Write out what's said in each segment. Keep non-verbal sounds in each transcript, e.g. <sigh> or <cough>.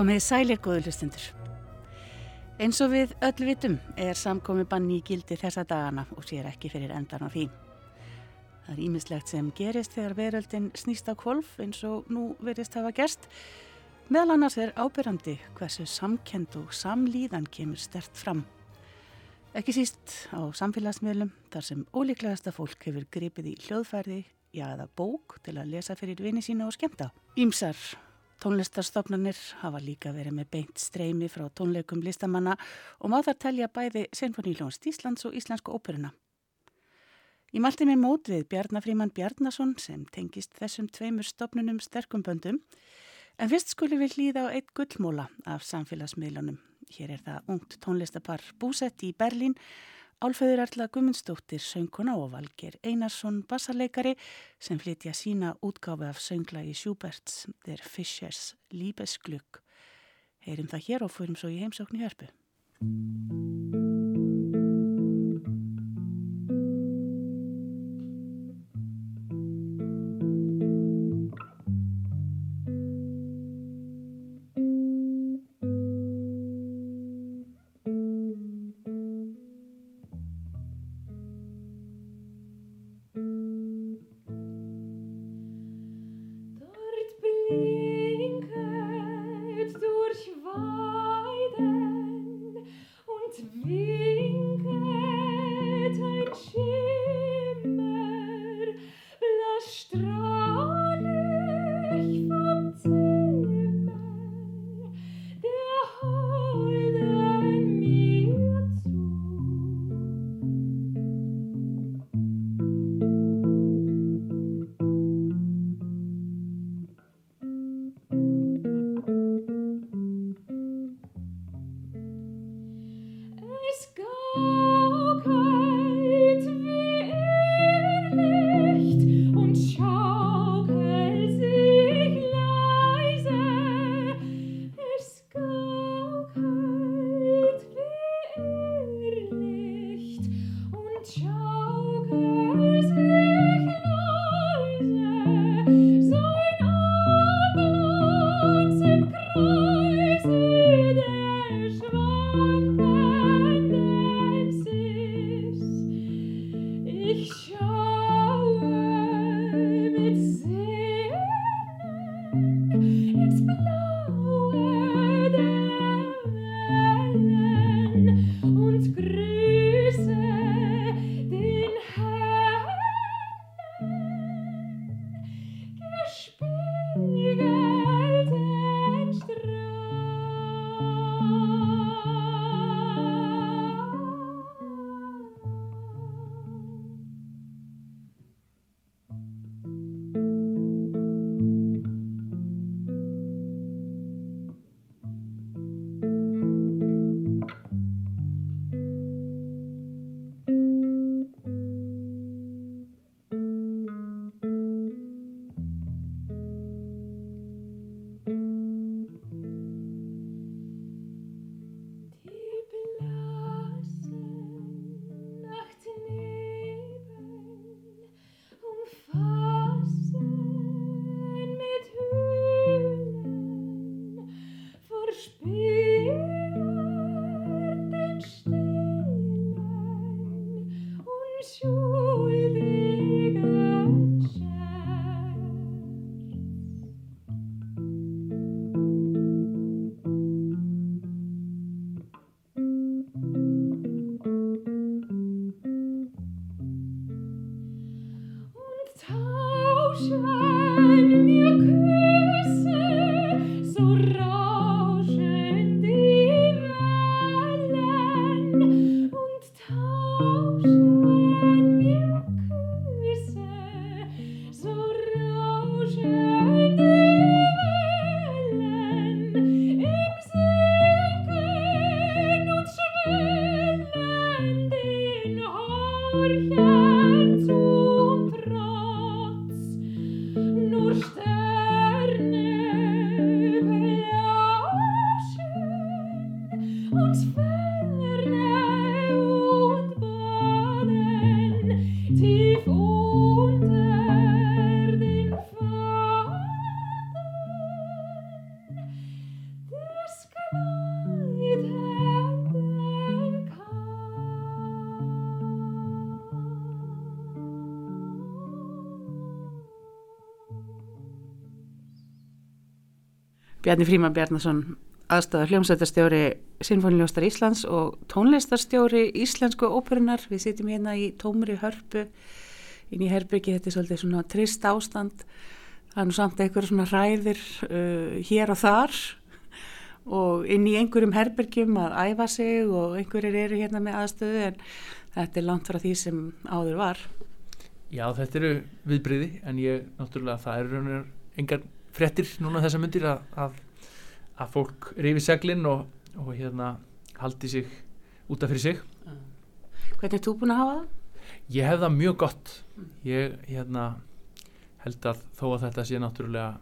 Komið sælir góðu hlustundur. Eins og við öll vitum er samkomi banni í gildi þessa dagana og sér ekki fyrir endan á því. Það er ímislegt sem gerist þegar veröldin snýst á kvolf eins og nú verist hafa gerst. Meðal annars er ábyrrandi hversu samkend og samlíðan kemur stert fram. Ekki síst á samfélagsmiðlum þar sem ólíklegasta fólk hefur gripið í hljóðfærði, já eða bók til að lesa fyrir vini sína og skemta. Ímsar Tónlistarstofnanir hafa líka verið með beint streymi frá tónleikum listamanna og má þar telja bæði Sinfoníljónst Íslands og Íslensku óperuna. Ég mælti mér mót við Bjarnafríman Bjarnason sem tengist þessum tveimur stofnunum sterkum böndum en fyrst skulum við hlýða á eitt gullmóla af samfélagsmiðlunum. Hér er það ungt tónlistapar búsett í Berlín Álföður Erla Gummundsdóttir sönguna og Valger Einarsson bassarleikari sem flytja sína útgáfi af sönglagi Schuberts Der Fischers Liebesglück. Heyrim það hér og fórum svo í heimsókn í hörpu. Bjarni Fríman Bjarnason, aðstæða hljómsættarstjóri Sinfoniljóstar Íslands og tónlistarstjóri Íslensku óperunar. Við sitjum hérna í tómri hörpu inn í herbyggi, þetta er svolítið svona trist ástand. Það er nú samt eitthvað svona ræðir uh, hér og þar og inn í einhverjum herbyrgjum að æfa sig og einhverjir eru hérna með aðstöðu en þetta er langt frá því sem áður var. Já, þetta eru viðbriði en ég, náttúrulega, það eru engar frettir núna þessa myndir að, að, að fólk rifi seglinn og, og hérna haldi sig útaf fyrir sig. Hvernig er þú búin að hafa það? Ég hef það mjög gott. Ég hérna, held að þó að þetta sé náttúrulega,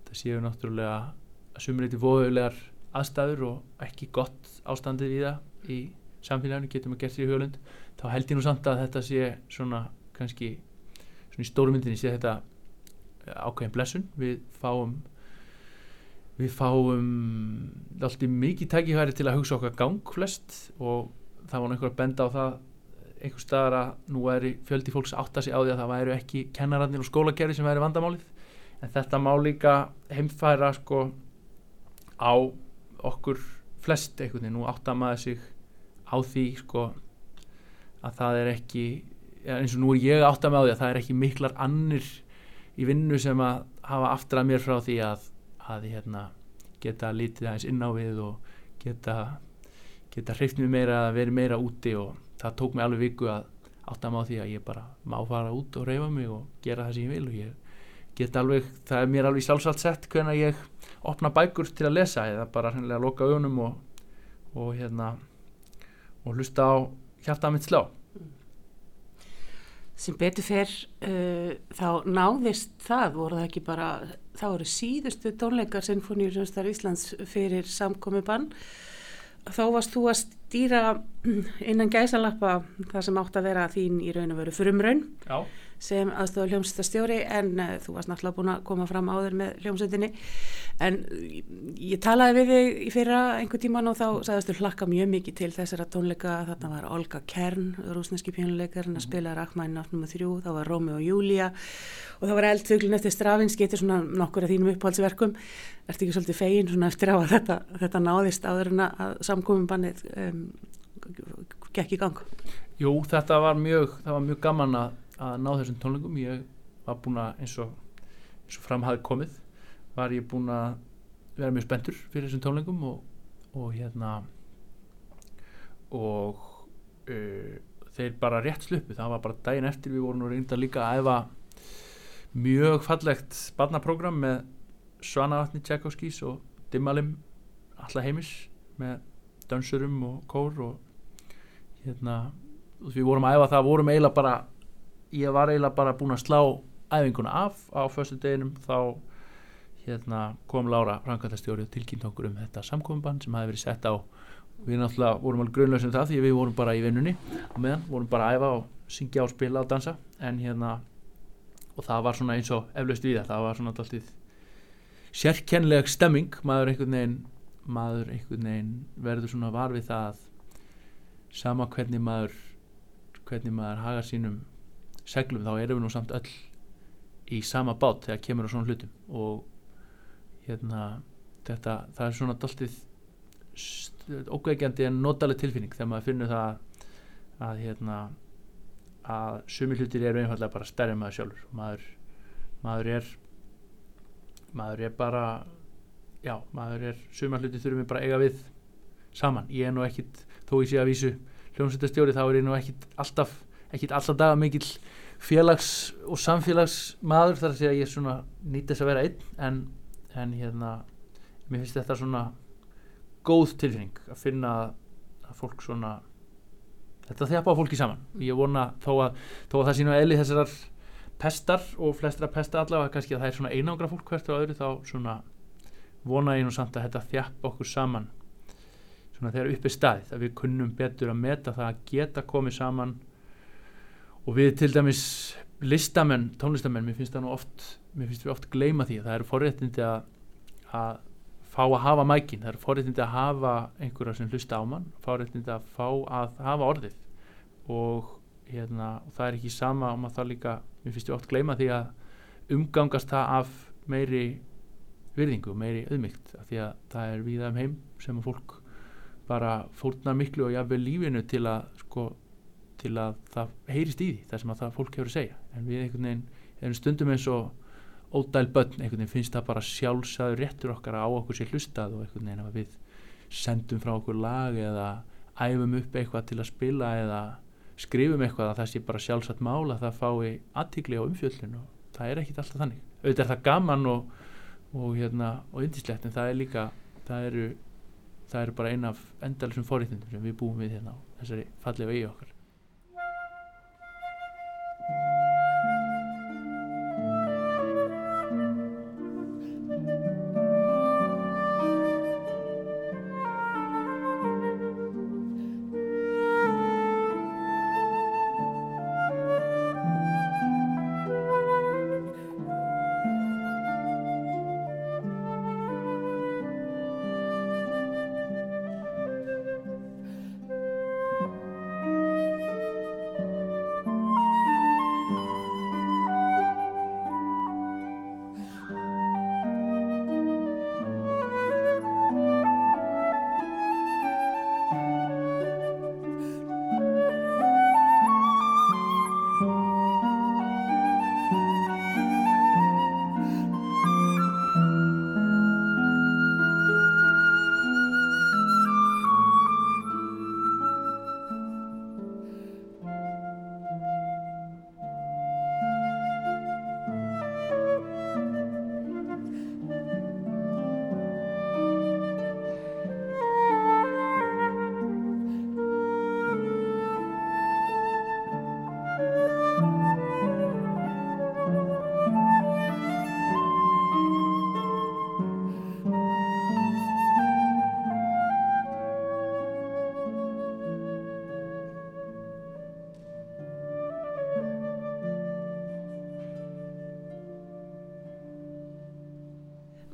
þetta séu náttúrulega að sumriði voðulegar aðstæður og ekki gott ástandið við það í samfélaginu getum að gera sér í hugulund þá held ég nú samt að þetta sé svona kannski svona í stórumyndinni sé þetta ákveðin blessun. Við fáum við fáum alltaf mikið tækifæri til að hugsa okkar gang flest og það var einhver að benda á það einhver staðar að nú er fjöldi fólks átt að sé á því að það væru ekki kennararnir og skólagerði sem væri vandamálið. En þetta má líka heimfæra sko á okkur flest einhvern veginn, nú átt að maður sig á því sko að það er ekki eins og nú er ég átt að á því að það er ekki miklar annir í vinnu sem að hafa aftur að mér frá því að, að hérna, geta lítið aðeins inn á við og geta, geta hreift mér meira að vera meira úti og það tók mig alveg viku að átt að með á því að ég bara má fara út og reyfa mig og gera það sem ég vil og ég get alveg, það er mér alveg sjálfsagt sett hvernig ég opna bækur til að lesa eða bara hennilega loka augunum og, og hérna og hlusta á hjarta mitt slá sem betur fer uh, þá náðist það voru það ekki bara þá eru síðustu tónleikar Sinfoníurjónstar Íslands fyrir samkomi bann þá varst þú að stýra <clears throat> innan gæsalappa það sem átt að vera þín í raun og veru frumraun. Já sem aðstofa hljómsveitastjóri en uh, þú varst náttúrulega búin að koma fram áður með hljómsveitinni. En ég talaði við þig í fyrra einhver tíman og þá sagðist þú hlakka mjög mikið til þessara tónleika. Þarna var Olga Kern, rúsneski pjónuleikarinn að spila Rachmann náttúrulega þrjú, þá var Rómi og Júlia og þá var eldfuglin eftir Stravinski þetta er svona nokkur af þínum upphaldsverkum ertu ekki svolítið fegin svona eftir á að þetta, þetta náðist áður en að samkominn bannið um, gekk í gang? Jú, þetta var mjög, var mjög gaman að að ná þessum tónleikum. Ég var búin að eins og, eins og fram hafi komið var ég búin að vera mjög spendur fyrir þessum tónleikum og, og hérna og uh, þeir bara rétt sluppu. Það var bara daginn eftir við vorum reynda líka að efa mjög fallegt barnaprogram með Svanavatni Tchaikovskis og Dimmalim alla heimis með dansurum og kór og hérna við vorum að efa það vorum eiginlega bara ég var eiginlega bara búin að slá æfinguna af á förstu deginum þá hérna, kom Lára Frankvæntastjóri og tilkynnt okkur um þetta samkominnbann sem hafi verið sett á. Við náttúrulega vorum alveg grunlausum það því við vorum bara í vinnunni og meðan vorum bara að æfa og syngja og spila og dansa. En hérna og það var svona eins og eflaust við það það var svona alltaf sérkennileg stemming. Maður einhvern veginn maður einhvern veginn verður svona varfið það sama hvernig maður hvernig maður hagar sínum seglum þá erum við nú samt öll í sama bát þegar kemur á svona hlutum. Og hérna þetta, það er svona daltið ógægjandi en notaleg tilfinning þegar maður finnur það að hérna að sumi hlutir eru einfallega bara stærri maður sjálfur. Maður, maður er maður er bara já, maður er suma hlutir þurfum við bara eiga við saman, ég er nú ekkit þó ég sé að vísu hljómsveitastjóri þá er ég nú ekkit alltaf ekkit alltaf daga mikill félags og samfélagsmaður þar að segja að ég svona nýtt þess að vera einn en, en hérna mér finnst þetta svona góð tilfinning að finna að fólk svona þetta þjapa á fólki saman. Og ég vona þó að, þó að það sína eðli þessar pestar og flestra pesta allavega kannski að það er svona einangra fólk hvert og öðru þá svona vona ég nú samt að þetta þjapa okkur saman. Svona þegar uppi staðið að við kunnum betur að meta það að geta komið saman og við til dæmis listamenn, tónlistamenn, mér finnst það nú oft mér finnst við oft gleyma því að það eru forréttindi að, að fá að hafa mækin, það eru forréttindi að hafa einhverja sem hlusta á mann, forréttindi að fá að hafa orðið. Og, hérna, og það er ekki sama og maður það líka, mér finnst við oft gleyma því að umgangast það af meiri virðingu, meiri auðmygt því að það er víða um heim sem að fólk bara fórnar miklu og jafnveg lífinu til að sko, til að það heyrist í því það sem að það fólk hefur að segja. En við einhvern veginn erum stundum eins og ódæl börn, einhvern veginn finnst það bara sjálfsæður réttur okkar á okkur sér hlustað og einhvern veginn að við sendum frá okkur lag eða æfum upp eitthvað til að spila eða skrifum eitthvað að það sé bara sjálfsagt mála að það fái aðtíkli á umfjöllin og það er ekkit alltaf þannig. Auðvitað er það gaman og, og hérna og yndislegt en það er líka það eru, það eru bara eina af endalisum forréttindum sem við búum við hérna á þessari fallegu eigi okkar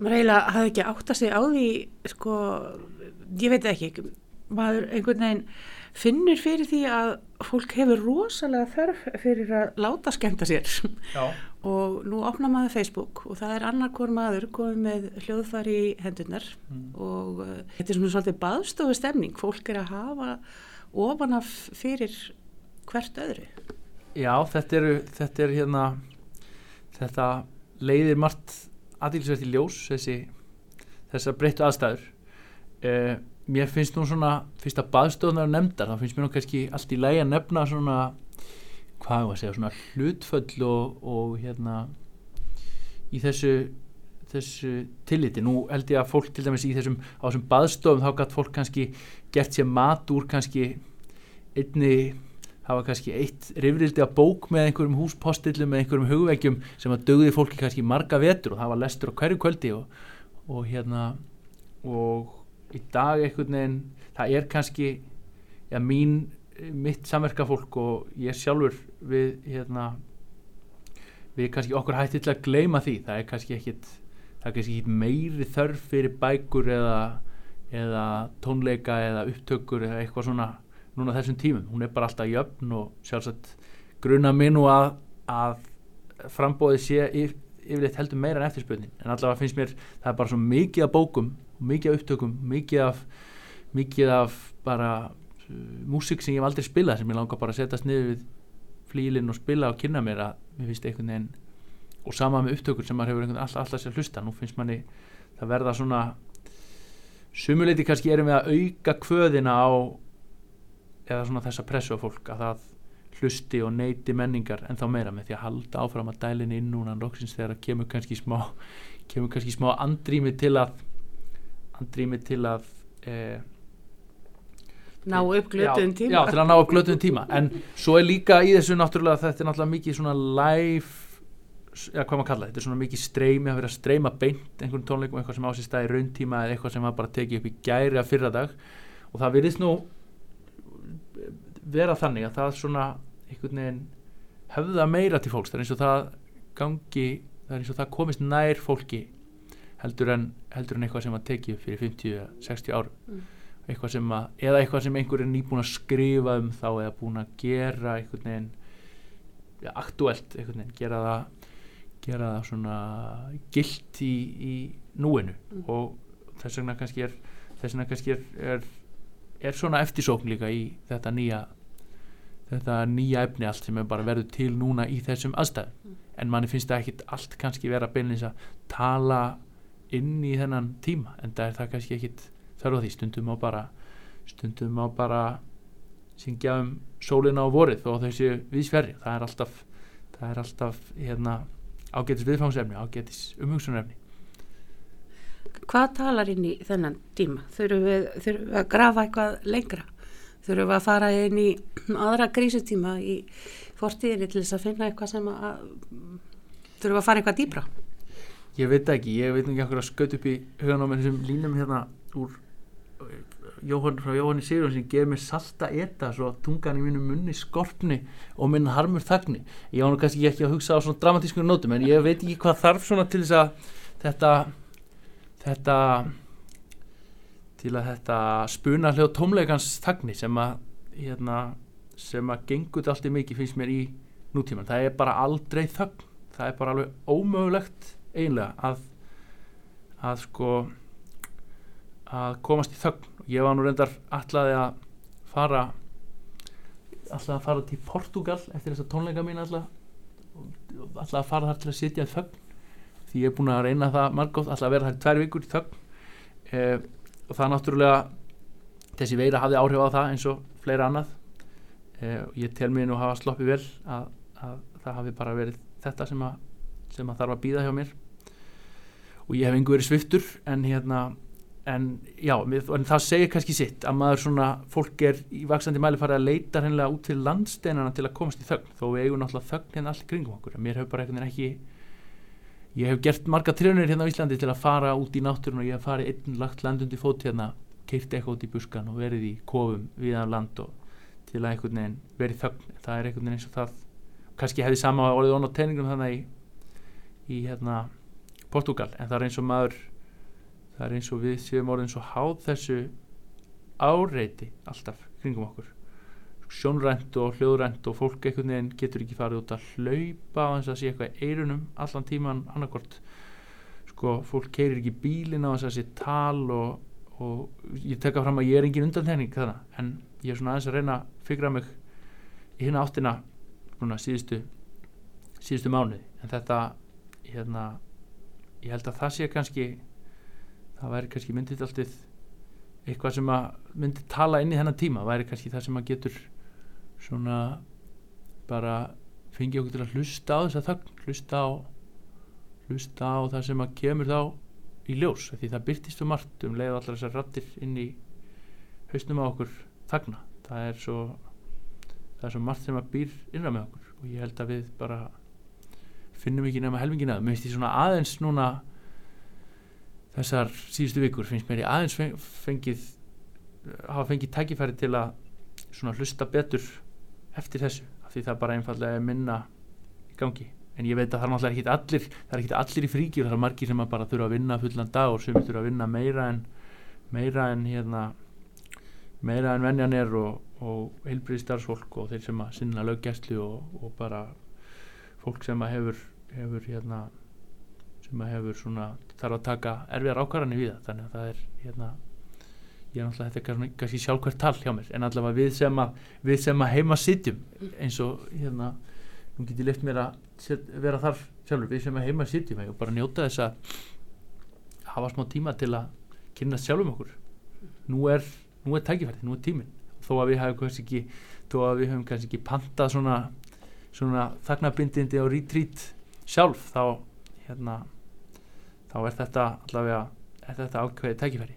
maður eiginlega hafði ekki átt að segja á því sko, ég veit ekki maður einhvern veginn finnur fyrir því að fólk hefur rosalega þörf fyrir að láta skemta sér. Og nú opna maður Facebook og það er annar hvort maður komið með hljóðfæri í hendunar Mm. og uh, þetta er svona svolítið baðstofu stemning fólk er að hafa ofanaf fyrir hvert öðru. Já, þetta eru þetta er hérna þetta leiðir margt aðilsvert í ljós þessi þessar breyttu aðstæður. Eh, mér finnst nú svona fyrst að baðstofnar nefndar þá finnst mér nú kannski allt í lægi að nefna svona hvað var að segja, svona hlutföll og, og hérna í þessu þessu tilliti, nú held ég að fólk til dæmis í þessum, á þessum baðstofum þá gætt fólk kannski gert sér mat úr kannski einni það var kannski eitt rifrildi að bók með einhverjum húspostillum með einhverjum hugveikjum sem að dögði fólki kannski marga vetur og það var lestur á hverju kvöldi og, og hérna og í dag einhvern veginn það er kannski ja, mín, mitt samverkafólk og ég sjálfur við hérna við kannski okkur hætti til að gleyma því. Það er kannski ekkit það er kannski ekkit meiri þörf fyrir bækur eða, eða tónleika eða upptökur eða eitthvað svona núna þessum tímum, hún er bara alltaf jöfn og sjálfsagt gruna minn og að, að frambóði sé yf, yfirleitt heldur meira en eftirspöðnin en allavega finnst mér það er bara svo mikið af bókum mikið af upptökum, mikið af mikið af bara uh, músík sem ég hef aldrei spilað sem ég langar bara að setjast niður við flílinn og spila og kynna mér að mér finnst einhvern veginn og sama með upptökur sem maður hefur einhvern veginn alltaf, alltaf sér hlusta. Nú finnst manni það verða svona sumuleiti kannski erum við að auka kvöðina á eða svona þessa pressu á fólk að það hlusti og neyti menningar en þá meira með því að halda áfram að dælin inn núna loksins þegar kemur kannski smá kemur kannski smá andrými til að andrými til að eh, ná upp glötuðum tíma. já, til að ná upp glötuðum tíma. En svo er líka í þessu náttúrulega þetta er náttúrulega mikið svona live já, hvað maður kalla, þetta? Er svona mikið streymi að vera að streyma beint einhvern tónleikum eitthvað sem á sér stað í rauntíma eða eitthvað sem var bara tekið upp í gæri að fyrra dag og það virðist nú vera þannig að það svona einhvern veginn höfða meira til fólks, það er eins og það gangi, það er eins og það komist nær fólki heldur en, heldur en eitthvað sem var tekið fyrir 50-60 árum Mm. eitthvað sem að, eða eitthvað sem einhver er nýbúin að skrifa um þá eða búin að gera einhvern veginn ja, aktuelt einhvern veginn, gera það gera það svona gilt í, í núinu Mm. og þess vegna kannski er þess vegna kannski er, er, er svona eftirsókn líka í þetta nýja þetta nýja efni allt sem er bara verður til núna í þessum aðstæðum. Mm. en manni finnst það ekkit allt kannski vera beinleins að tala inn í þennan tíma en það er það kannski ekkit þörf á því. Stundum á bara stundum á bara syngja um sólina á vorið og þessi viðsverri það er alltaf það er alltaf hérna ágætis viðfangsefni, ágætis umhugsunefni Hvað talar inn í þennan tíma? Þurfum við, þurfum við að grafa eitthvað lengra? Þurfum við að fara inn í aðra grísutíma í fortíðinni til þess að finna eitthvað sem að þurfum við að fara eitthvað dýbra? ég veit ekki, ég veit ekki okkur að skaut upp í hugan á mér þessum línum hérna úr eh, Jóhann, frá Jóhanni Sigur sem gefur mér salta eta svo að tungan í mínu munni skorpni og minn harmur þagni ég var nú kannski ekki að hugsa á svona dramatísku nótum en ég veit ekki hvað þarf svona til þess að þetta þetta til að þetta spuna hljóð tómleikans þagni sem að hérna, sem að gengur allt í mikið finnst mér í nútíman það er bara aldrei þögn. Það er bara alveg ómögulegt eiginlega að að sko að komast í þögn. Ég var nú reyndar allaði að fara allaði að fara til Portugal eftir þessa tónleika mín allaði allaði að fara þar til að sitja í þögn því ég er búin að reyna það margótt allaði að vera þar í tvær vikur í þögn. Eh, og það náttúrulega þessi veira hafði áhrif á það eins og fleira annað. Eh, ég tel mér nú hafa sloppið vel að, að það hafi bara verið þetta sem að, sem að þarf að býða hjá mér. Og ég hef engu verið sviftur en hérna en já, en það segir kannski sitt að maður svona, fólk er í vaksandi mæli farið að leita hreinlega út til landsteinana til að komast í þögn, þó við eigum náttúrulega þögn hérna allt í kringum okkur, mér hefur bara veginn ekki ég hef gert marga trjónir hérna á Íslandi til að fara út í náttúrun og ég hef farið einn lagt landundi fót hérna keirt eitthvað út í buskan og verið í kofum viðan land og til að einhvern veginn verið þögn, það er einhvern veginn eins og það. Kannski hefði sama orðið ón á teiningum þannig í, í hérna Portugal, en það er eins og maður það er eins og við séum orðin svo háð þessu áreiti alltaf kringum okkur sjónrænt og hljóðrænt og fólk einhvern veginn getur ekki farið út að hlaupa á þess að sé eitthvað eirunum allan tíman annarkort sko, fólk keirir ekki bílinn á þess að sé tal og, og ég tekka fram að ég er engin undantekning þannig en ég er svona aðeins að reyna að fyrra mig í hérna áttina núna síðustu síðustu mánuði. En þetta hérna ég held að það sé kannski það væri kannski myndið alltið eitthvað sem að myndi tala inn í þennan tíma væri kannski það sem að getur svona bara fengi okkur til að hlusta á þess að þögn hlusta á hlusta á það sem að kemur þá í ljós því það byrtist um margt um leið allar þessar rattir inn í hausnum á okkur þagna. Það er svo það er svo margt sem að býr innra með okkur og ég held að við bara finnum ekki nema helmingin að mér finnst ég svona aðeins núna þessar síðustu vikur finnst mér ég aðeins feng- fengið hafa fengið tækifæri til að svona hlusta betur eftir þessu því það bara einfallega er minna í gangi. En ég veit að það er náttúrulega ekki allir það er ekki allir í fríkjur, það er margir sem bara þurfa að vinna fullan dag og sem þurfa að vinna meira en meira en hérna meira en venjan er og, og heilbriði starfsfólk og þeir sem að sinna löggæslu og, og bara fólk sem að hefur, hefur hérna sem að hefur svona þarf að taka erfiðar ákvarðanir við það. Þannig að það er hérna ég er náttúrulega þetta er kannski- sjálfhvert tal hjá mér en allavega við sem að, við sem að heima sitjum eins og hérna nú get ég lift mér að vera þar sjálfur við sem að heima sitjum og bara njóta þess að hafa smá tíma til að kynast sjálfum okkur. Nú er, nú er tækifæri, nú er tíminn. Þó að við hefum kannski ekki þó að við hefum kannski ekki pantað svona svona þagnabindindi og retreat sjálf þá hérna þá er þetta allavega er þetta ákveðið tækifæri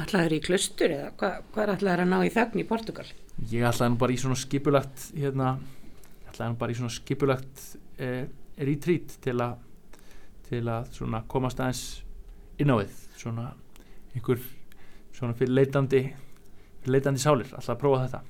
Ætlaður í klustur eða hvað, hvað ætlaður að ná í þögn í Portugal? ég ætlaði nú bara í svona skipulagt hérna, ætlaði nú bara í svona skipulagt eh, retreat til að til að svona komast aðeins inn á við. Svona einhver svona fyrir leitandi fyrir leitandi sálir, alltaf að prófa þetta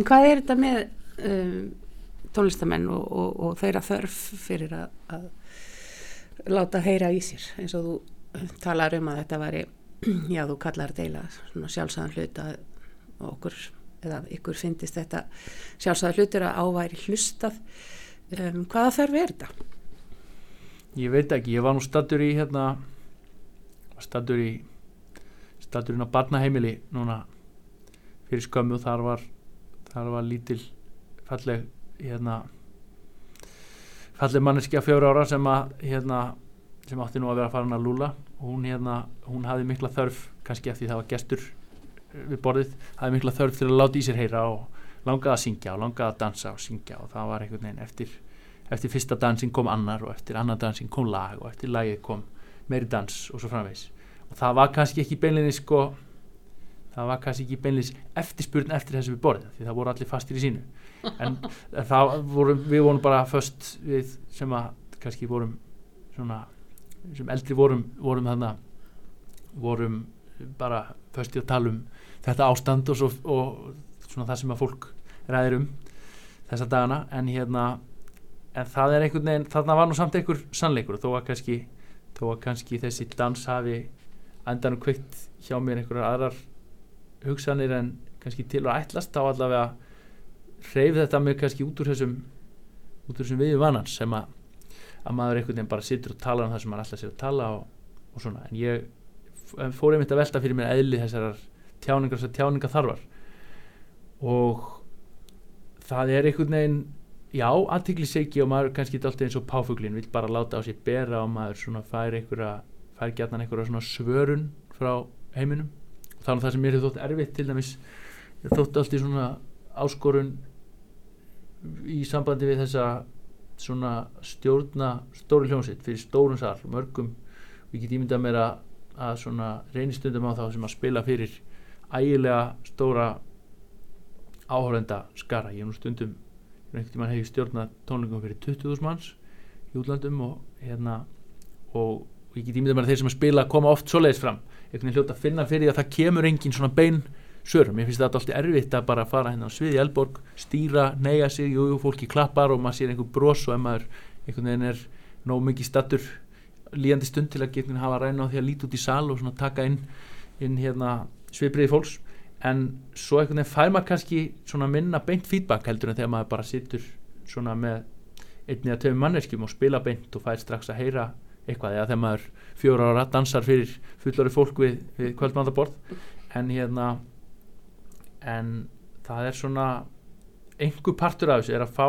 En hvað er þetta með um, tónlistamenn og, og, og þeirra þörf fyrir að, að láta heyra í sér eins og þú talar um að þetta væri, <clears throat> já þú kallar svona sjálfsæðan hlut að okkur eða ykkur finnist þetta sjálfsæðan hlutur að áværi hlustað. Um, hvaða þörf er þetta? Ég veit ekki, ég var nú stattur í hérna stattur í stattur inn á barnaheimili núna fyrir skömmu þar var þar var lítil falleg hérna falleg manneskja fjóra ára sem að hérna sem átti nú að vera hann að lúla og hún hérna, hún hafði mikla þörf kannski eftir það var gestur við borðið, hafði mikla þörf til að láta í sér heyra og langaði að syngja og langaði að dansa og syngja og það var einhvern veginn eftir eftir fyrsta dansin kom annar og eftir annar dansin kom lag og eftir lagið kom meiri dans og svo framvegs og það var kannski ekki beinleginni sko það var kannski ekki beinleginni eftirspurn eftir þessu við borðið því það voru allir fastir í sínu. En <laughs> það vorum, við vorum bara först við sem að kannski vorum svona sem eldri vorum, vorum þannig vorum bara först í að tala um þetta ástand og, svo, og svona það sem að fólk ræðir um þessa dagana. En hérna en það er einhvern veginn, þarna var nú samt einhver sannleikur þó að kannski, þó að kannski þessi dans hafi endanum kveikt hjá mér einhverjar aðrar hugsanir en kannski til að ætlast þá allavega hreyf þetta mig kannski út úr þessum út úr þessum viðjum vannans sem að, að maður einhvern veginn bara sittur og tala um það sem maður ætla sér að tala og, og svona, en ég fór einmitt að velta fyrir mér eðli þessar tjáningar, þessar tjáningar þarfar og það er einhvern veginn já, aðtiklisegi og maður kannski alltaf eins og páfuglin vil bara láta á sér bera og maður svona fær einhverja fær gætnan einhverja svona svörun frá heiminum þannig það sem mér hefur þótt erfitt til dæmis. Ég þótt alltaf svona áskorun í sambandi við þessa svona stjórna stóri hljómsitt fyrir stórun sall mörgum. Og ég get ímyndað mér að, svona reynistundum á þá sem að spila fyrir ægilega stóra áhörenda skara. Ég er nú stundum einhvern tíma hefur stjórnað tónleikum fyrir 20.000 manns í útlandum og hérna og, ég get ímyndað mér að þeir sem að spila koma oft svoleiðis fram, einhvern veginn hljóta að finna fyrir að það kemur engin svona bein sörum, ég finnst þetta alltaf erfitt að bara fara hérna á sviði Elborg, stýra, neyja sig og fólki klappar og maður sér einhver bros og ef maður einhvern veginn er nóg mikið stattur líðandi stund til að geta hafa ræna á því að líti út í sal og taka inn, inn hérna, sviðbriði fólks. En svo einhvern veginn fær maður kannski minna beint feedback heldur en þegar maður bara sittur svona með einni að töfum manneskjum og spila beint og fær strax að heyra eitthvað eða þegar maður fjóra ára dansar fyrir fullari fólk við, við kvöldmandaborð en hérna en það er svona einhver partur af þessu er að fá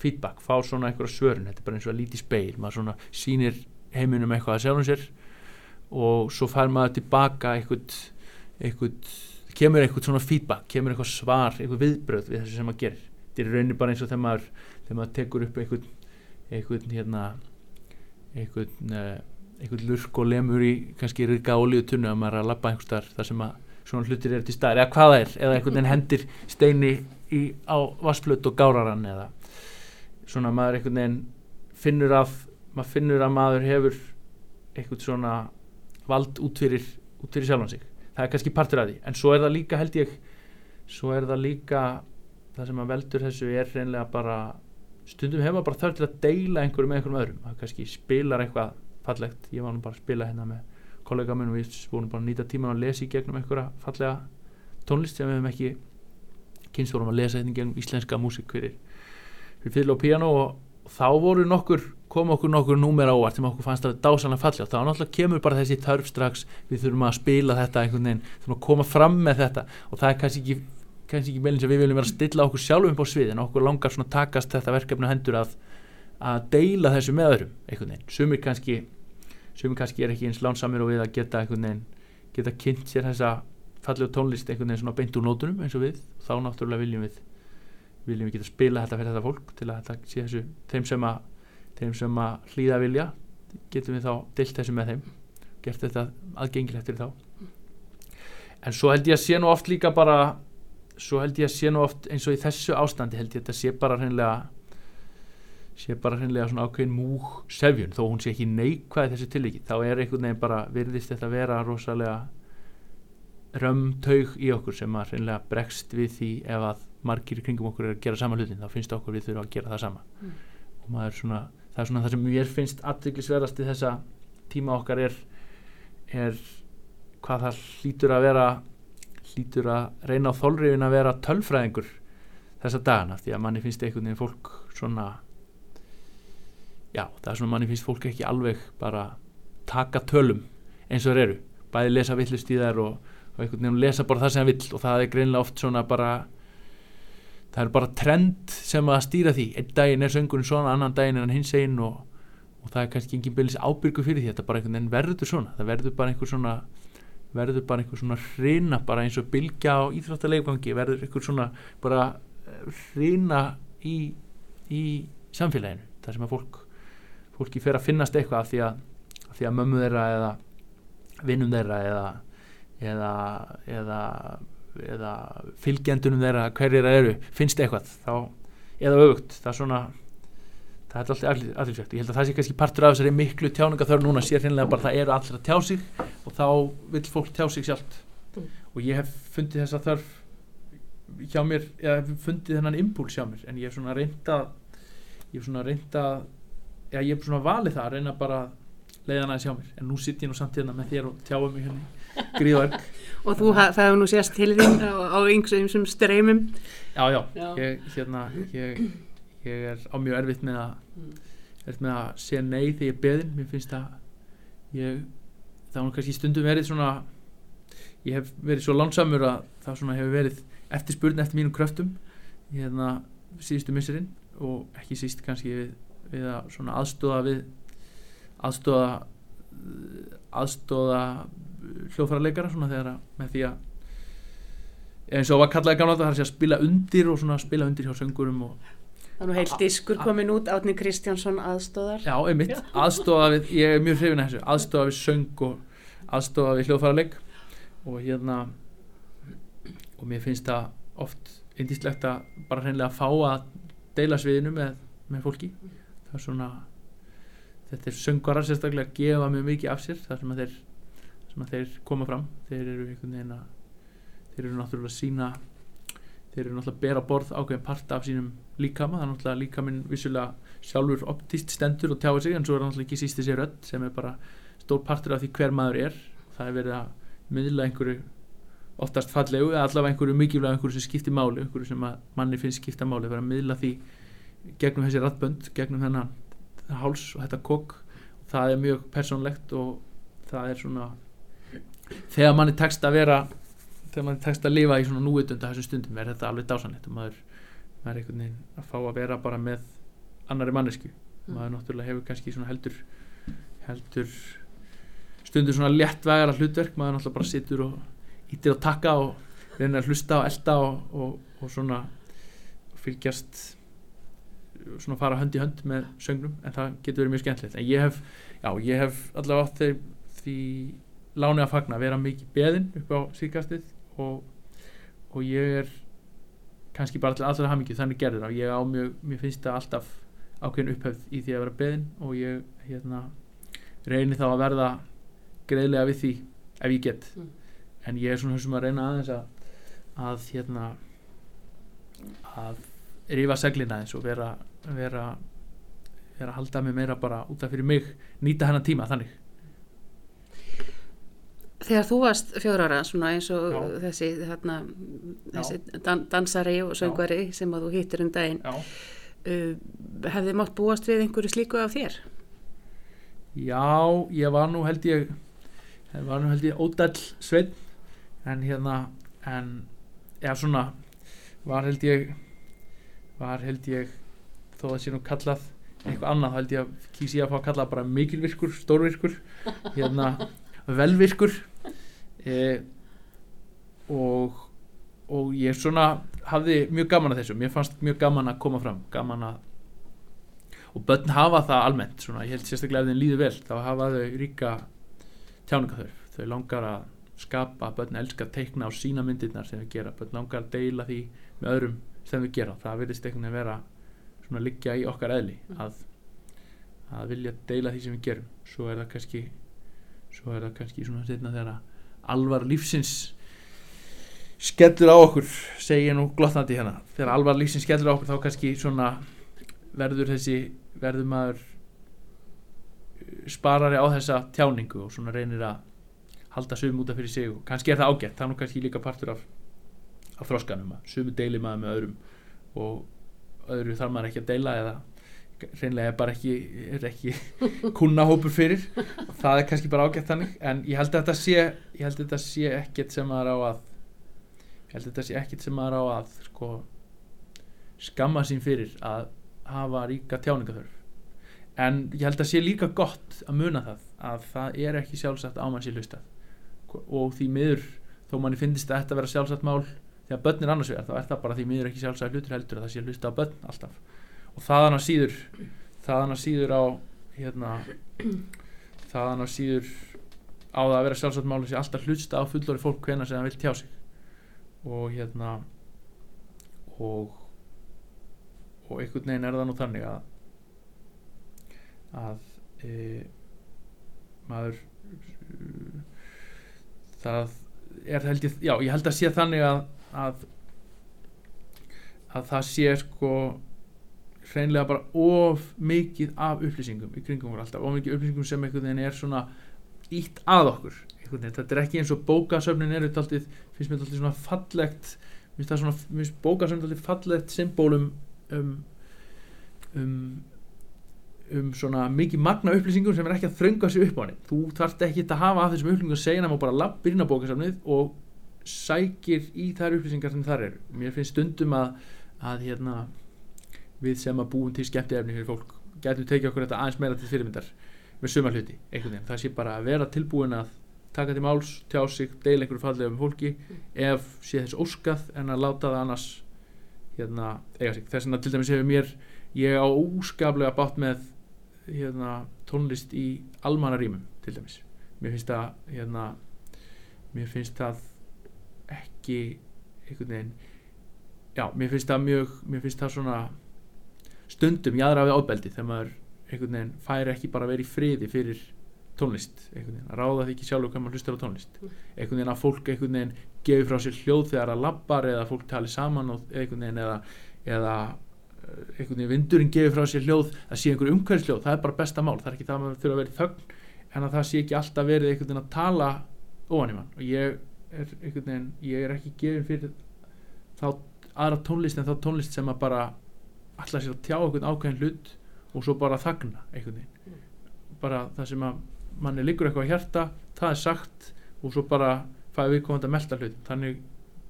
feedback, fá svona einhverja svörun. Þetta er bara eins og að líti speil, maður svona sínir heiminum eitthvað að sjálfum sér og svo fær maður tilbaka einhvern einhvern kemur eitthvað svona feedback, kemur eitthvað svar eitthvað viðbröð við þessu sem maður gerir. Þetta er raunin bara eins og þegar maður, þegar maður tekur upp eitthvað eitthvað hérna eitthvað eh, eitthvað lurk og lemur í kannski rika ólíu tunnu að maður er að lappa einhver starf þar sem að svona hlutir er til staðar eða hvaða er, eða einhvern veginn hendir steini í, á vassflut og gáraran eða svona maður einhvern veginn finnur að maður finnur að maður hefur eitthvað svona vald út fyrir, út fyrir sjálfan sig. Það er kannski partur af því. En svo er það líka held ég svo er það líka það sem að veldur þessu er reynilega bara stundum hefur maður bara þörf til að deila einhverju með einhverjum öðrum. Það kannski spilar eitthvað fallegt. Ég var nú bara að spila hérna með kollega minn og við vorum bara að nýta tíman að lesa í gegnum einhverja fallega tónlist sem við hefum ekki kynst vorum að lesa hérna gegnum íslenska músik fyrir, fyrir fylg og piano og þá voru nokkur kom okkur nokkur númer ávart sem okkur fannst að dásanlega falla og þá náttúrulega kemur bara þessi þörf strax við þurfum að spila þetta einhvern veginn þurfum að koma fram með þetta og það er kannski ekki, kannski ekki meilins að við viljum vera að stilla okkur sjálfum á svið en okkur langar svona takast þetta verkefni hendur að, að deila þessu með öðrum einhvern veginn, sumir kannski sumir kannski er ekki eins lánsamir og við að geta einhvern veginn, geta kynnt sér þessa fallegu tónlist einhvern veginn svona beint úr nótunum eins og við, þá náttúrulega viljum við viljum við geta spila þetta fyrir þetta fólk til að þetta sé þessu þeim sem að, þeim sem að hlýða vilja getum við þá dilt þessu með þeim gert þetta aðgengilegt fyrir þá. En svo held ég að sé nú oft líka bara svo held ég að sé nú oft eins og í þessu ástandi held ég að þetta sé bara hreinlega sé bara hreinlega svona ákveðin múg sefjun þó hún sé ekki neikvæð þessu tilviki þá er einhvern veginn bara virðist þetta vera rosalega römtaug í okkur sem að reynilega bregst við því ef að margir kringum okkur er að gera sama hlutin þá finnst okkur við þurfum að gera það sama Mm. og maður svona, það er svona það sem mér finnst aðtryklisverðast í þessa tíma okkar er, er hvað það hlýtur að vera hlýtur að reyna á þolriðin að vera tölfræðingur þessa dagana því að manni finnst einhvern veginn fólk svona já, það er svona manni finnst fólk ekki alveg bara taka tölum eins og þeir eru. Bæði lesa villust í þær og, og einhvern veginn lesa bara það sem það vill og það er greinlega oft svona bara það er bara trend sem að stýra því. Einn daginn er söngurinn svona, annan daginn er hann hins einn og, og það er kannski engin byrlis ábyrgu fyrir því, þetta bara einhvern veginn verður svona. Það verður bara einhver svona verður bara einhver svona hrina bara eins og bylgja á íþróttaleifgangi verður einhver svona bara hrina í, í samfélaginu þar sem að fólk fólki fer að finnast eitthvað af því að, af því að mömmu þeirra eða vinnum þeirra eða eða, eða, eða fylgjendunum þeirra hverjir það eru finnst eitthvað þá, eða öfugt það er svona það er alltaf aðlýsvægt ég held að það sé kannski partur af þessari miklu tjáninga þörf núna sé hreinlega bara að það eru allir að tjá sig og þá vil fólk tjá sig sjálft Mm. og ég hef fundið þessa þörf hjá mér, eða hef fundið þennan impúls hjá mér en ég hef svona reynda ég hef svona reynda já, ég hef svona valið það að reyna bara að leiða hana hjá mér. En nú sitt ég nú samt hérna með þér og tjáum mig hérna gríðverk <laughs> og þú, ha- það hefur nú sést til þín á, einhversum streymum. Já, já, Já. Ég, hérna ég, ég er á mjög erfitt með að Mm. erfitt með að segja nei þegar ég er beðin mér finnst að ég, það var kannski stundum verið svona ég hef verið svo lánsamur að það svona hefur verið eftir spurn eftir mínum kröftum hérna síðustu misserinn og ekki síst kannski við, við að svona aðstóða við aðstóða aðstóða hljóðfærarleikara svona þegar að með því að eins og var kallaði gamla þetta það er að segja spila undir og svona spila undir hjá söngurum og Það er nú heilt diskur komin út Átni Kristjánsson aðstóðar Já, einmitt, <laughs> aðstofa við, ég er mjög hrifin að þessu, aðstofa við söng og aðstofa við hljóðfærarleik og hérna og mér finnst það oft indislegt að bara hreinlega fá að deila sviðinu með, með fólki það er svona þetta er söngarar sérstaklega að gefa mjög mikið af sér þar sem að þeir, sem að þeir koma fram. Þeir eru einhvern veginn að þeir eru náttúrulega að sína þeir eru náttúrulega að bera borð ákveðin part af sínum líkama, það er náttúrulega líkaminn vissulega sjálfur optist stendur og tjáir sig en svo er náttúrulega ekki síst þessi rödd sem er bara stór partur af því hver maður er. Það er verið að miðla einhverju oftast fallegu eða allavega einhverju mikilvæg einhverju sem skiptir máli, einhverju sem manni finnst skipta máli, verið að miðla því gegnum þessi rattbönd, gegnum þennan háls og þetta kokk það er mjög persónlegt og það er svona þegar manni tekst að vera þegar manni tekst að lifa í svona núvitunda þessum stundum er þetta alveg dásanlegt og maður, maður er einhvern veginn að fá að vera bara með annari mannesku maður náttúrulega hefur kannski svona heldur heldur stundur svona léttvægara hlutverk maður náttúrulega bara situr og ítir á takka og reynir að hlusta og elda og, og, og svona fylgjast svona fara hönd í hönd með söngnum en það getur verið mjög skemmtilegt. En ég hef, já, ég hef allavega átt þeir því láni að fagna vera mikið beðin upp á síkastið og, og ég er kannski bara til allra hamingju þannig gerður að ég á mjög, mér finnst það alltaf ákveðin upphefð í því að vera beðin og ég hérna reyni þá að verða greiðlega við því ef ég get. Mm. en ég er svona sem að reyna aðeins að að hérna að rífa seglina eins og vera vera vera að halda mig meira bara út af fyrir mig nýta hennar tíma þannig Þegar þú varst fjóra ára svona eins og Já. þessi, þarna, þessi dan dansari og söngvari sem að þú hittir um daginn Já, uh, hefði mátt búast við einhverju slíku af þér? Já ég var nú held ég ég var nú held ég ódall sveinn en hérna en já svona var held ég var held ég þó að sé nú kallað eitthvað annað þá held ég að kýs ég að fá að kalla bara mikilvirkur, stórvirkur <laughs> hérna velvirkur. E, og og ég svona hafði mjög gaman að þessu mér fannst mjög gaman að koma fram gaman að og börn hafa það almennt svona, ég held sérstaklega ef þeim líður vel þá hafa þau ríka tjáningaþörf þau langar að skapa börn elskar að teikna á sína myndirnar sem þau gera börn langar að deila því með öðrum sem þau gera. Það virðist einhvern veginn vera svona liggja í okkar eðli að, að vilja deila því sem við gerum. Svo er það kannski svo er það kannski svona setna þegar alvar lífsins skellur á okkur segi ég nú glottnandi hérna. Þegar alvar lífsins skellur á okkur þá kannski svona verður þessi verður maður uh, sparari á þessa tjáningu og svona reynir að halda sum út af fyrir sig og kannski er það ágætt. Það er nú kannski líka partur af, af þroskanum að sumu deili maður með öðrum og öðru þarf maður ekki að deila eða reynlega er bara ekki, er ekki <laughs> kunnahópur fyrir. Það er kannski bara ágætt þannig en ég held að þetta sé ég held að þetta sé ekkert sem maður á að ég held að þetta sé ekkert sem maður á að sko skamma sín fyrir að hafa ríka tjáningaþörf en ég held að sé líka gott að muna það að það er ekki sjálfsagt á mann sér hlustað. Og því miður þó manni finnist að þetta vera sjálfsagt mál þegar börn er annars vegar þá er það bara því miður ekki sjálfsagt hlutur heldur að það sé hlustað á börn alltaf. Og þaðan að síður þaðan að síður á hérna, þaðan að síður á það að vera sjálfsagt mál sé alltaf hlusta á fullori fólk hvena sem það vil tjá sig. Og hérna og og einhvern veginn er það nú þannig að að e, maður það er held ég já ég held að sé þannig að að, að það sé sko hreinlega bara of mikið af upplýsingum í kringum okkur alltaf, of mikið upplýsingum sem einhvern veginn er svona ítt að okkur. Þetta er ekki eins og bókasöfnin er alltaf, finnst mér alltaf svona fallegt finnst það svona, finnst bókasöfnin alltaf fallegt symbólum um um um svona mikið magna upplýsingum sem er ekki að þrönga sér upp á henni þú þarft ekki að hafa af þessum upplýsingum að segja hann og bara lappir inn á bókasafnið og sækir í þær upplýsingar sem þar eru. Mér finnst stundum að, að hérna, við sem að búum til skemmtiefni fyrir fólk getum tekið okkur þetta aðeins meira til fyrirmyndar með suma hluti það sé bara að vera tilbúin að taka til máls, tjá sig, deila einhverju fallega um fólki ef sé þess óskað en að láta það annars hérna, eiga sig. Þess að til dæmis hefur mér ég á úskaplega bátt með hérna, tónlist í almanarímum til dæmis. Mér finnst það hérna, mér finnst það ekki einhvern veginn. Já, mér finnst það mjög mér finnst það svona stundum jáðra við ábeldi þegar maður einhvern veginn fær ekki bara að vera í friði fyrir tónlist, einhvern veginn. Að ráða því ekki sjálfur hvað maður hlustar á tónlist. Einhvern veginn að fólk einhvern veginn gefur frá sér hljóð þegar að lappar eða fólk tali saman og einhvern veginn eða, eða einhvern veginn vindurinn gefur frá sér hljóð að sé einhver umhverfsljóð, það er bara besta mál. Það er ekki það að maður þurfa að vera í þögn en að það sé ekki alltaf verið einhvern veginn að tala ofan í mann. Og ég er einhvern veginn, ég er ekki gefin fyrir þá aðra tónlist en þá tónlist sem að bara alltaf sér að tjá einhvern ákveðin hlut og svo bara þagna einhvern veginn. Bara það sem að manni liggur eitthvað að hjarta það er sagt og svo bara fæði við komandi að melda hlut. Þannig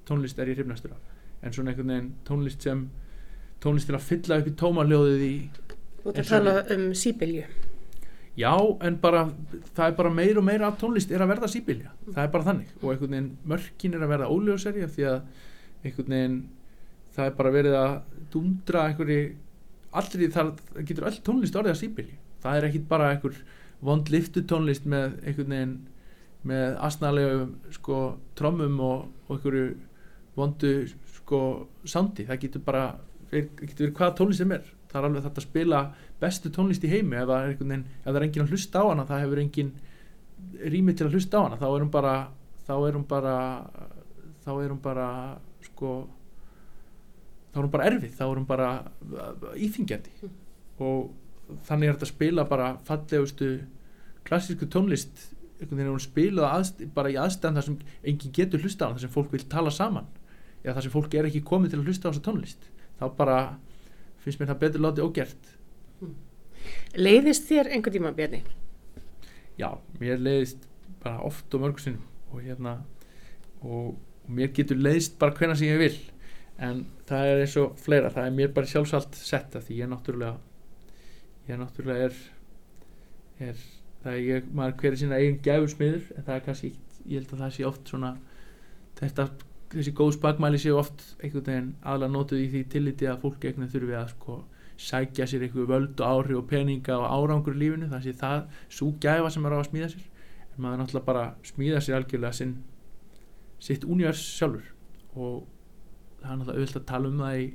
tónlist er ég hrifnastur af. En svona einhvern veginn tónlist sem tónlist til að fylla upp í tómanljóðið í Þú ert að tala um síbylju Já, en bara það er bara meir og meir af tónlist er að verða síbylja. Það er bara þannig. Og einhvern veginn mörkin er að verða óljóseri af því að einhvern veginn það er bara verið að dundra einhverju allri það getur öll tónlist orðið að síbylju það er ekkit bara einhver vond liftu tónlist með einhvern veginn með asnalegu sko trommum og, og einhverju vondu sko sándi það getur bara getur verið hvað tónlist sem er það er alveg þetta að spila bestu tónlist í heimi. Ef það er, veginn, ef það er engin að hlusta á hana það hefur engin rými til að hlusta á hana. Þá er hún bara þá er hún bara þá er hún bara sko þá er hún bara erfið. Þá er hún bara íþingjandi mm. og þannig er þetta að spila bara fallegustu klassísku tónlist einhvern veginn er hún spilað bara í aðstæðan þar sem enginn getur hlusta á þar sem fólk vil tala saman. Eða þar sem fólk er ekki komið til að hlusta á þessa tónlist. Þá bara finnst mér það betur látið ógert hmm. Leiðist þér einhvern tíma Bjarni? Já, mér leiðist bara oft og mörgsinnum og hérna og, og mér getur leiðist bara hvena sem ég vil en það er eins og fleira, það er mér bara sjálfsagt setta því ég náttúrulega ég náttúrulega er er það er ég, maður hverja sína eigin gæfusmiður en það er kannski, ég held að það sé oft svona þetta þessi góð spagmæli séu oft einhvern veginn aðla notuð í því tilliti að fólk eignan þurfi að sko sækja sér einhverju völd og áhrif og peninga og árangur í lífinu. Þannig að það svo gæfa sem er á að smíða sér. En maður náttúrulega bara smíða sér algjörlega sinn sitt univers sjálfur. Og það er náttúrulega auðvitað að tala um það í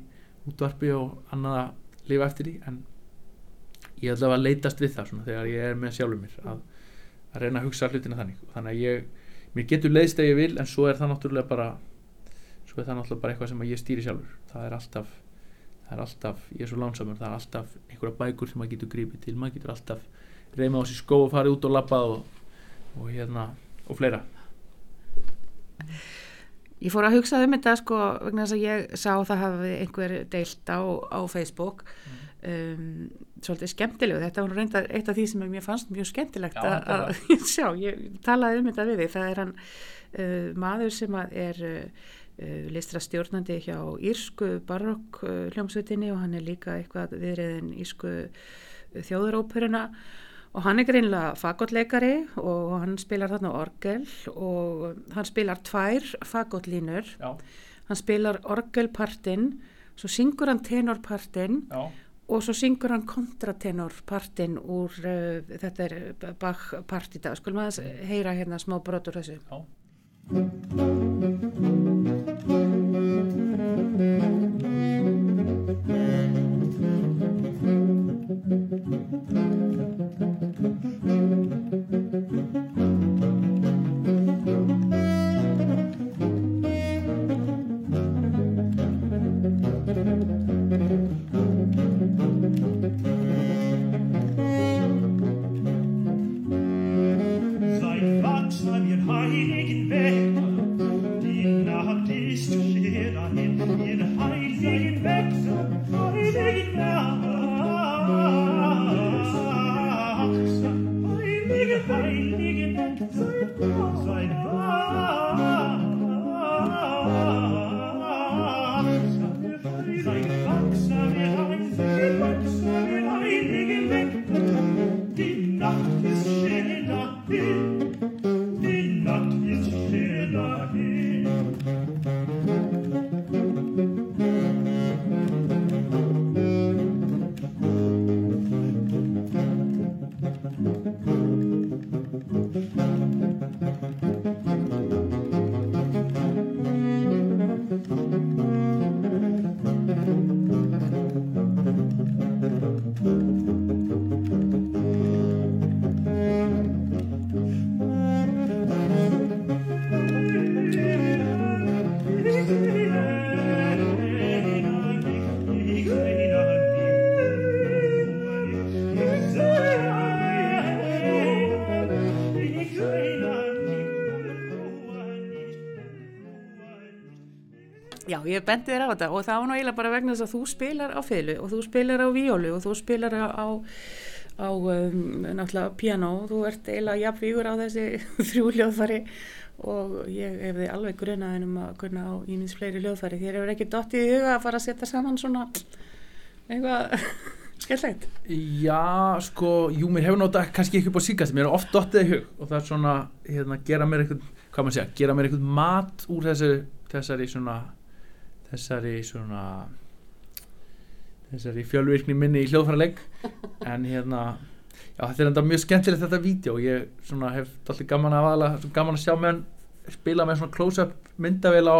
útvarpi og annað að lifa eftir því. En ég ætla að leitast við það svona þegar ég er með sjálfur mér að, að reyna að hugsa hlutina þannig. Þannig ég, mér getur leiðst ef ég vil en svo er það náttúrulega bara svo er það náttúrulega bara eitthvað sem ég stýri sjálfur. Það er alltaf, það er alltaf ég er svo lánsamur, það er alltaf einhverja bækur sem maður getur grípið til, maður getur alltaf reyma á sér skó og farið út og labbað og, og hérna, og fleira. Ég fór að hugsa um þetta sko vegna þess að ég sá það hafi einhver deilt á, á Facebook. Um, svolítið skemmtilegu. Þetta var reynda eitt af því sem mér fannst mjög skemmtilegt Já, að, <laughs> sjá, ég talaði um þetta við þig, það er hann uh, maður sem er uh, listra stjórnandi hjá Írsku barokk uh, hljómsveitinni og hann er líka eitthvað viðriðin Írsku þjóðuróperuna og hann er greinlega fagotleikari og hann spilar þarna orgel og hann spilar tvær fagotlínur Já, hann spilar orgelpartinn svo syngur hann tenorpartinn og svo syngur hann kontratenorpartinn úr uh, þetta er Bach part í dag. Skulum aðeins heyra hérna smá brotur þessu. Já Thank you. Ég bendi þér á þetta og það var nú eiginlega bara vegna þess að þú spilar á fiðlu og þú spilar á víólu og þú spilar á, á, á um, náttúrulega piano og þú ert eiginlega jafnvígur á þessi <laughs> þrjú hljóðfæri og ég hefði alveg grunaðin um að kunna á ímins fleiri hljóðfæri. Þér hefur ekki dottið í huga að fara að setja saman svona eitthvað <laughs> skellegt Já, sko, jú, mér hefur notað kannski ekki upp á síkast, mér er oft dottið í hug og það er svona, hérna, gera mér eitthvað, hvað maður segja, gera mér eitthvað mat úr þessu, þessari svona, þessari svona, þessari fjölvirkni minni í hljóðfæraleik, <laughs> en hérna, já, þetta er enda mjög skemmtilegt þetta vídeo, ég svona hef allir gaman að aðala, gaman að sjá menn spila með svona close-up myndavél á,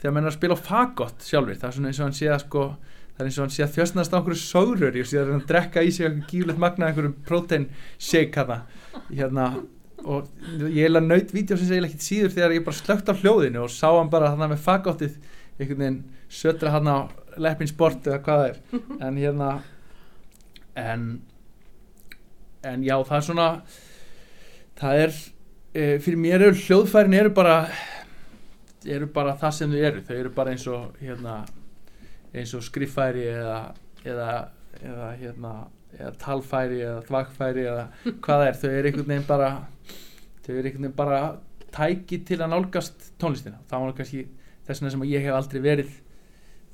þegar menn er að spila á fagott sjálfur, það er svona eins og hann sé að sko, það er eins og hann sé að þjösnast á einhverju sóður og sé að hann drekka í sig einhverju gíflegt magna einhverjum protein shake hérna og ég heila naut vídeo sem segja ekkert síður þegar ég bara slögt á hljóðinu og sá hann bara hann með fagottið einhvern veginn sötra hann á leppin sport eða hvað er. <laughs> En hérna en en já það er svona það er e, fyrir mér eru hljóðfærin eru bara eru bara það sem þau eru. Þau eru bara eins og hérna eins og skriffæri eða eða, eða hérna eða talfæri eða þvagfæri eða <laughs> hvað er, þau eru einhvern veginn bara þau eru einhvern veginn bara tæki til að nálgast tónlistina. Það var kannski þess vegna sem ég hef aldrei verið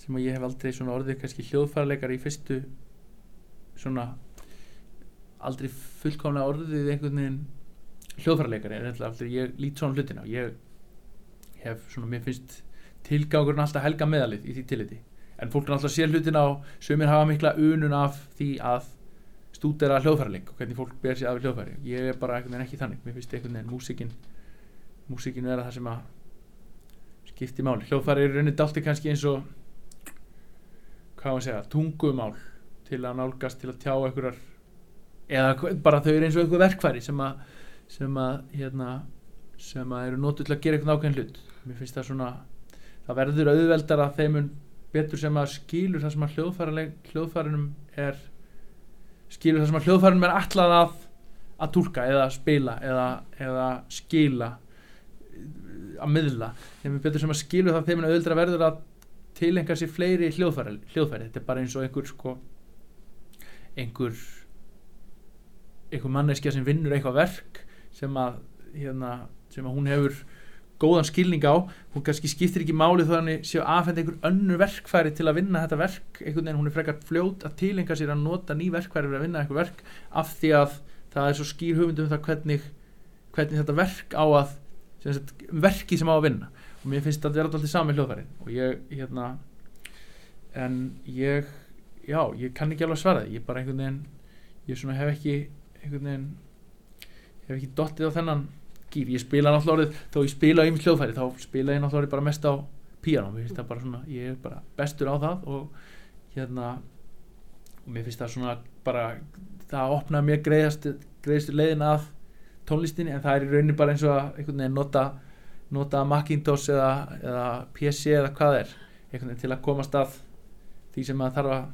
sem ég hef aldrei svona orðið kannski hljóðfæraleikar í fyrstu svona aldrei fullkomlega orðið einhvern veginn hljóðfæraleikar en aldrei ég lít svona hlutina og ég hef svona, mér finnst tilgangurinn alltaf helga meðalið í því tilliti. En fólk er alltaf sér hlutin á sömur hafa mikla unun af því að stúdera hljóðfæraleik og hvernig fólk ber sér af hljóðfæri. Ég er bara einhvern veginn ekki þannig. Mér finnst einhvern veginn músikin músikin vera það sem að skipti máli. Hljóðfæri er raunin dalti kannski eins og hvað að segja tungumál til að nálgast til að tjá einhverjar eða bara þau eru eins og einhver verkfæri sem að sem að hérna sem að eru nótu til að gera eitthvað ákveðin hlut. Mér finnst það svona það verður auðveldar að þeim mun betur sem að skilur það sem að hljóðfærinum er skilur það sem að hljóðfærinum er allað að að tólka eða spila eða, eða skila að miðla. Þeim er betur sem að skilur það þeim mun auðveldar að verður að tilenga sér fleiri hljóðfæri, hljóðfæri. Þetta er bara eins og einhver sko einhver einhver manneskja sem vinnur eitthvað verk sem að, hérna, sem að hún hefur góðan skilning á. Hún kannski skiptir ekki máli þó að hann séu aðfenda einhver önnur verkfæri til að vinna þetta verk. Einhvern veginn hún er frekar fljót að tilenga sér að nota ný verkfæri fyrir að vinna eitthvað verk af því að það er svo skýr hugmyndum það hvernig, hvernig þetta verk á að verki sem á að vinna. Og mér finnst að vera alltaf sami hljóðfæri og ég hérna en ég já, ég kann ekki alveg svara það ég bara einhvern veginn ég svona hef ekki einhvern veginn hef ekki dottið á þennan gýr ég spila náttúrulega orðið, þó ég spila ymil hljóðfæri þá spila ég náttúrulega orðið bara mest á píanó. Mér finnst það bara svona, ég er bara bestur á það og hérna og mér finnst það svona bara það opnaði mér greiðast greiðastu leiðin að tónlistinni en það er í rauninni bara eins og að einhvern veginn nota nota Macintosh eða, eða PC eða hvað er einhvern veginn til að komast að því sem að þarf að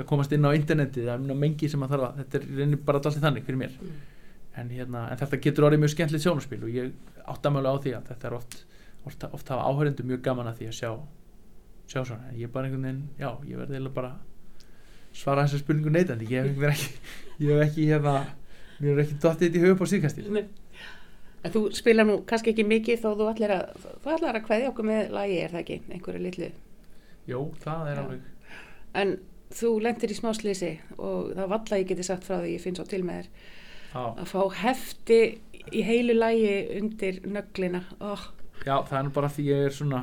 að komast inn á interneti það er mjög mengi sem að þarf að þetta er í rauninni bara alltaf þannig fyrir mér. Mm. en, hérna, en þetta getur orðið mjög skemmtilegt sjónaspil og ég áttamölu á því að þetta er oft oft, oft hafa áhörendur mjög gaman að því að sjá sjá svona, en ég er bara einhvern veginn já, ég verði eiginlega bara svara þessar spurningu neytandi, ég hef ekki ég hef ekki hérna mér er ekki dottið þetta í hugum á síðkastil. En þú spilar nú kannski ekki mikið þó þú allir að, þú allir að kveðja okkur með lagi, er það ekki, einhverju litlu. Jó, það er Já. alveg En þú lendir í smáslýsi og það valla ég geti sagt frá því ég finn svo til með þér á, að fá hefti í heilu lagi undir nöglina. Oh, Já, það er bara því ég er svona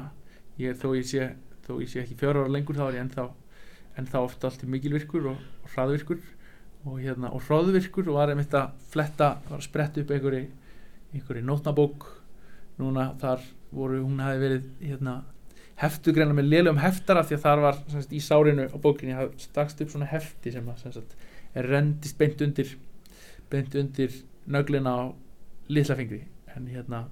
ég þó ég sé, þó ég sé ekki fjóra ára lengur þá er ég ennþá, ennþá ofta alltaf mikilvirkur og, og hraðvirkur og hérna, og hraðvirkur og var einmitt að fletta, var að spretta upp einhverju einhverju nótnabók núna þar voru, hún hafi verið hérna, heftu greina með lélum heftara því að þar var sagt, í sárinu á bókinni hafði stakst upp svona hefti sem, að, sagt, er rendist beint undir beint undir nöglina á litla fingri en hérna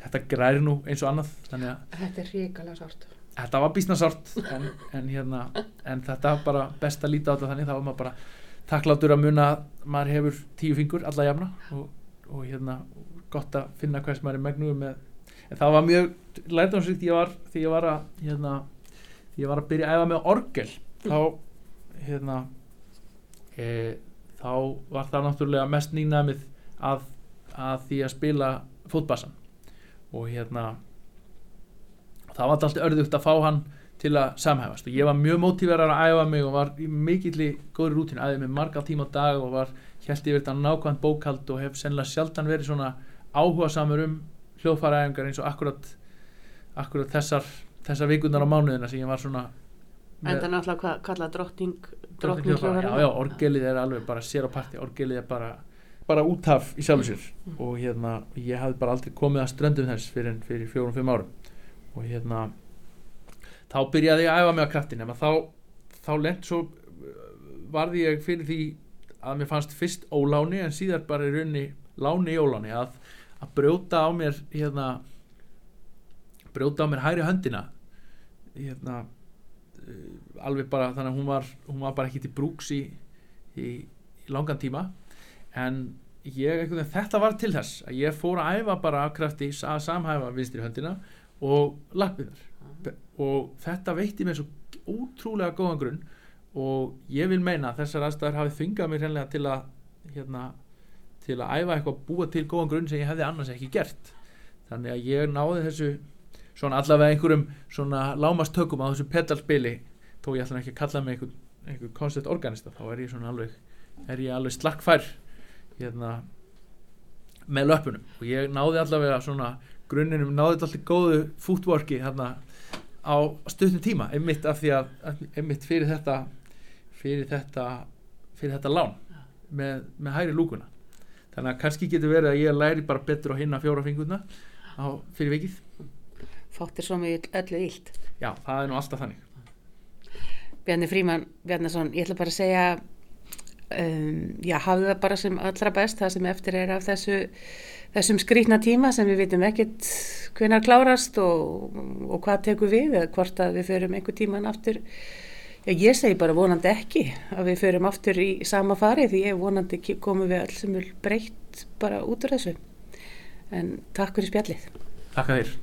þetta græri nú eins og annað þannig að þetta er ríkala sárt. þetta var bísnasárt en, en hérna en þetta var bara best að líta á þetta þannig þá var maður bara takklátur að muna að maður hefur tíu fingur alla jafna og, og hérna gott að finna hvers maður er megnuð með en það var mjög var því ég var að hérna, því ég var að byrja að æfa með orgel. Þá hérna e, þá var það náttúrulega mest nýnæmið að, að því að spila fótbassan. Og hérna það var alltaf örðugt að fá hann til að samhæfast. Og ég var mjög mótíverar að æfa mig og var í mikilli góðri rútínu, æði mig marga tíma á dag og var held yfir þetta nákvæmt bókald og hef sennilega sjaldan verið svona áhuga samur um hljóðfæraæfingar eins og akkurat, akkurat þessar, þessar vikundar á mánuðina sem ég var svona En það er náttúrulega hvað kalla drottning, drottning hljóðfæra. já, já, orgelið er alveg bara sér á parti. Orgelið er bara, bara úthaf í sjálfu sér. Mm. og hérna ég hafði bara aldrei komið að ströndum þess fyrir, fyrir árum. Og hérna þá byrjaði ég að æfa mig á kraftin þá, þá lent svo uh, varði ég fyrir því að mér fannst fyrst óláni en síðar bara í rauninni láni í óláni að, að brjóta á mér hérna brjóta á mér hæri höndina hérna uh, alveg bara þannig að hún var, hún var bara ekki til brúks í, í, í langan tíma. En ég, þetta var til þess að ég fór að æfa bara af krafti að samhæfa vinstri höndina og lappiðar og þetta veitti mér svo ótrúlega góðan grunn og ég vil meina að þessar aðstæður hafi þvingað mér hreinlega til að hérna, til að æfa eitthvað búa til góðan grunn sem ég hefði annars ekki gert. Þannig að ég náði þessu svona allavega einhverjum svona lámastökum á þessu pedalspili. Þó ég ætla ekki að kalla mig einhver, einhver konceptorganista þá er ég svona alveg alveg slakkfær hérna með löpunum og ég náði allavega svona grunninum, náði þetta alltaf góðu fútvorki hérna á stutnum tíma einmitt af því að einmitt fyrir þetta fyrir þetta fyrir þetta lán með, með hæri lúkuna. Þannig að kannski getur verið að ég læri bara betur á hinna fjóra fingurna á, fyrir vikið. Fáttir svo mjög öllu ílt. já, það er nú alltaf þannig. Bjarni Fríman Bjarnason, ég ætla bara að segja um, já, hafðu það bara sem allra best það sem eftir er af þessu þessum skrýtna tíma sem við vitum ekkert hvenar klárast og, og hvað tekur við eða hvort að við förum einhver tíman aftur. Já, ég segi bara vonandi ekki að við förum aftur í sama fari því ég vonandi komum við öll sem vil breytt bara út úr þessu. En takk fyrir spjallið. Takk að þér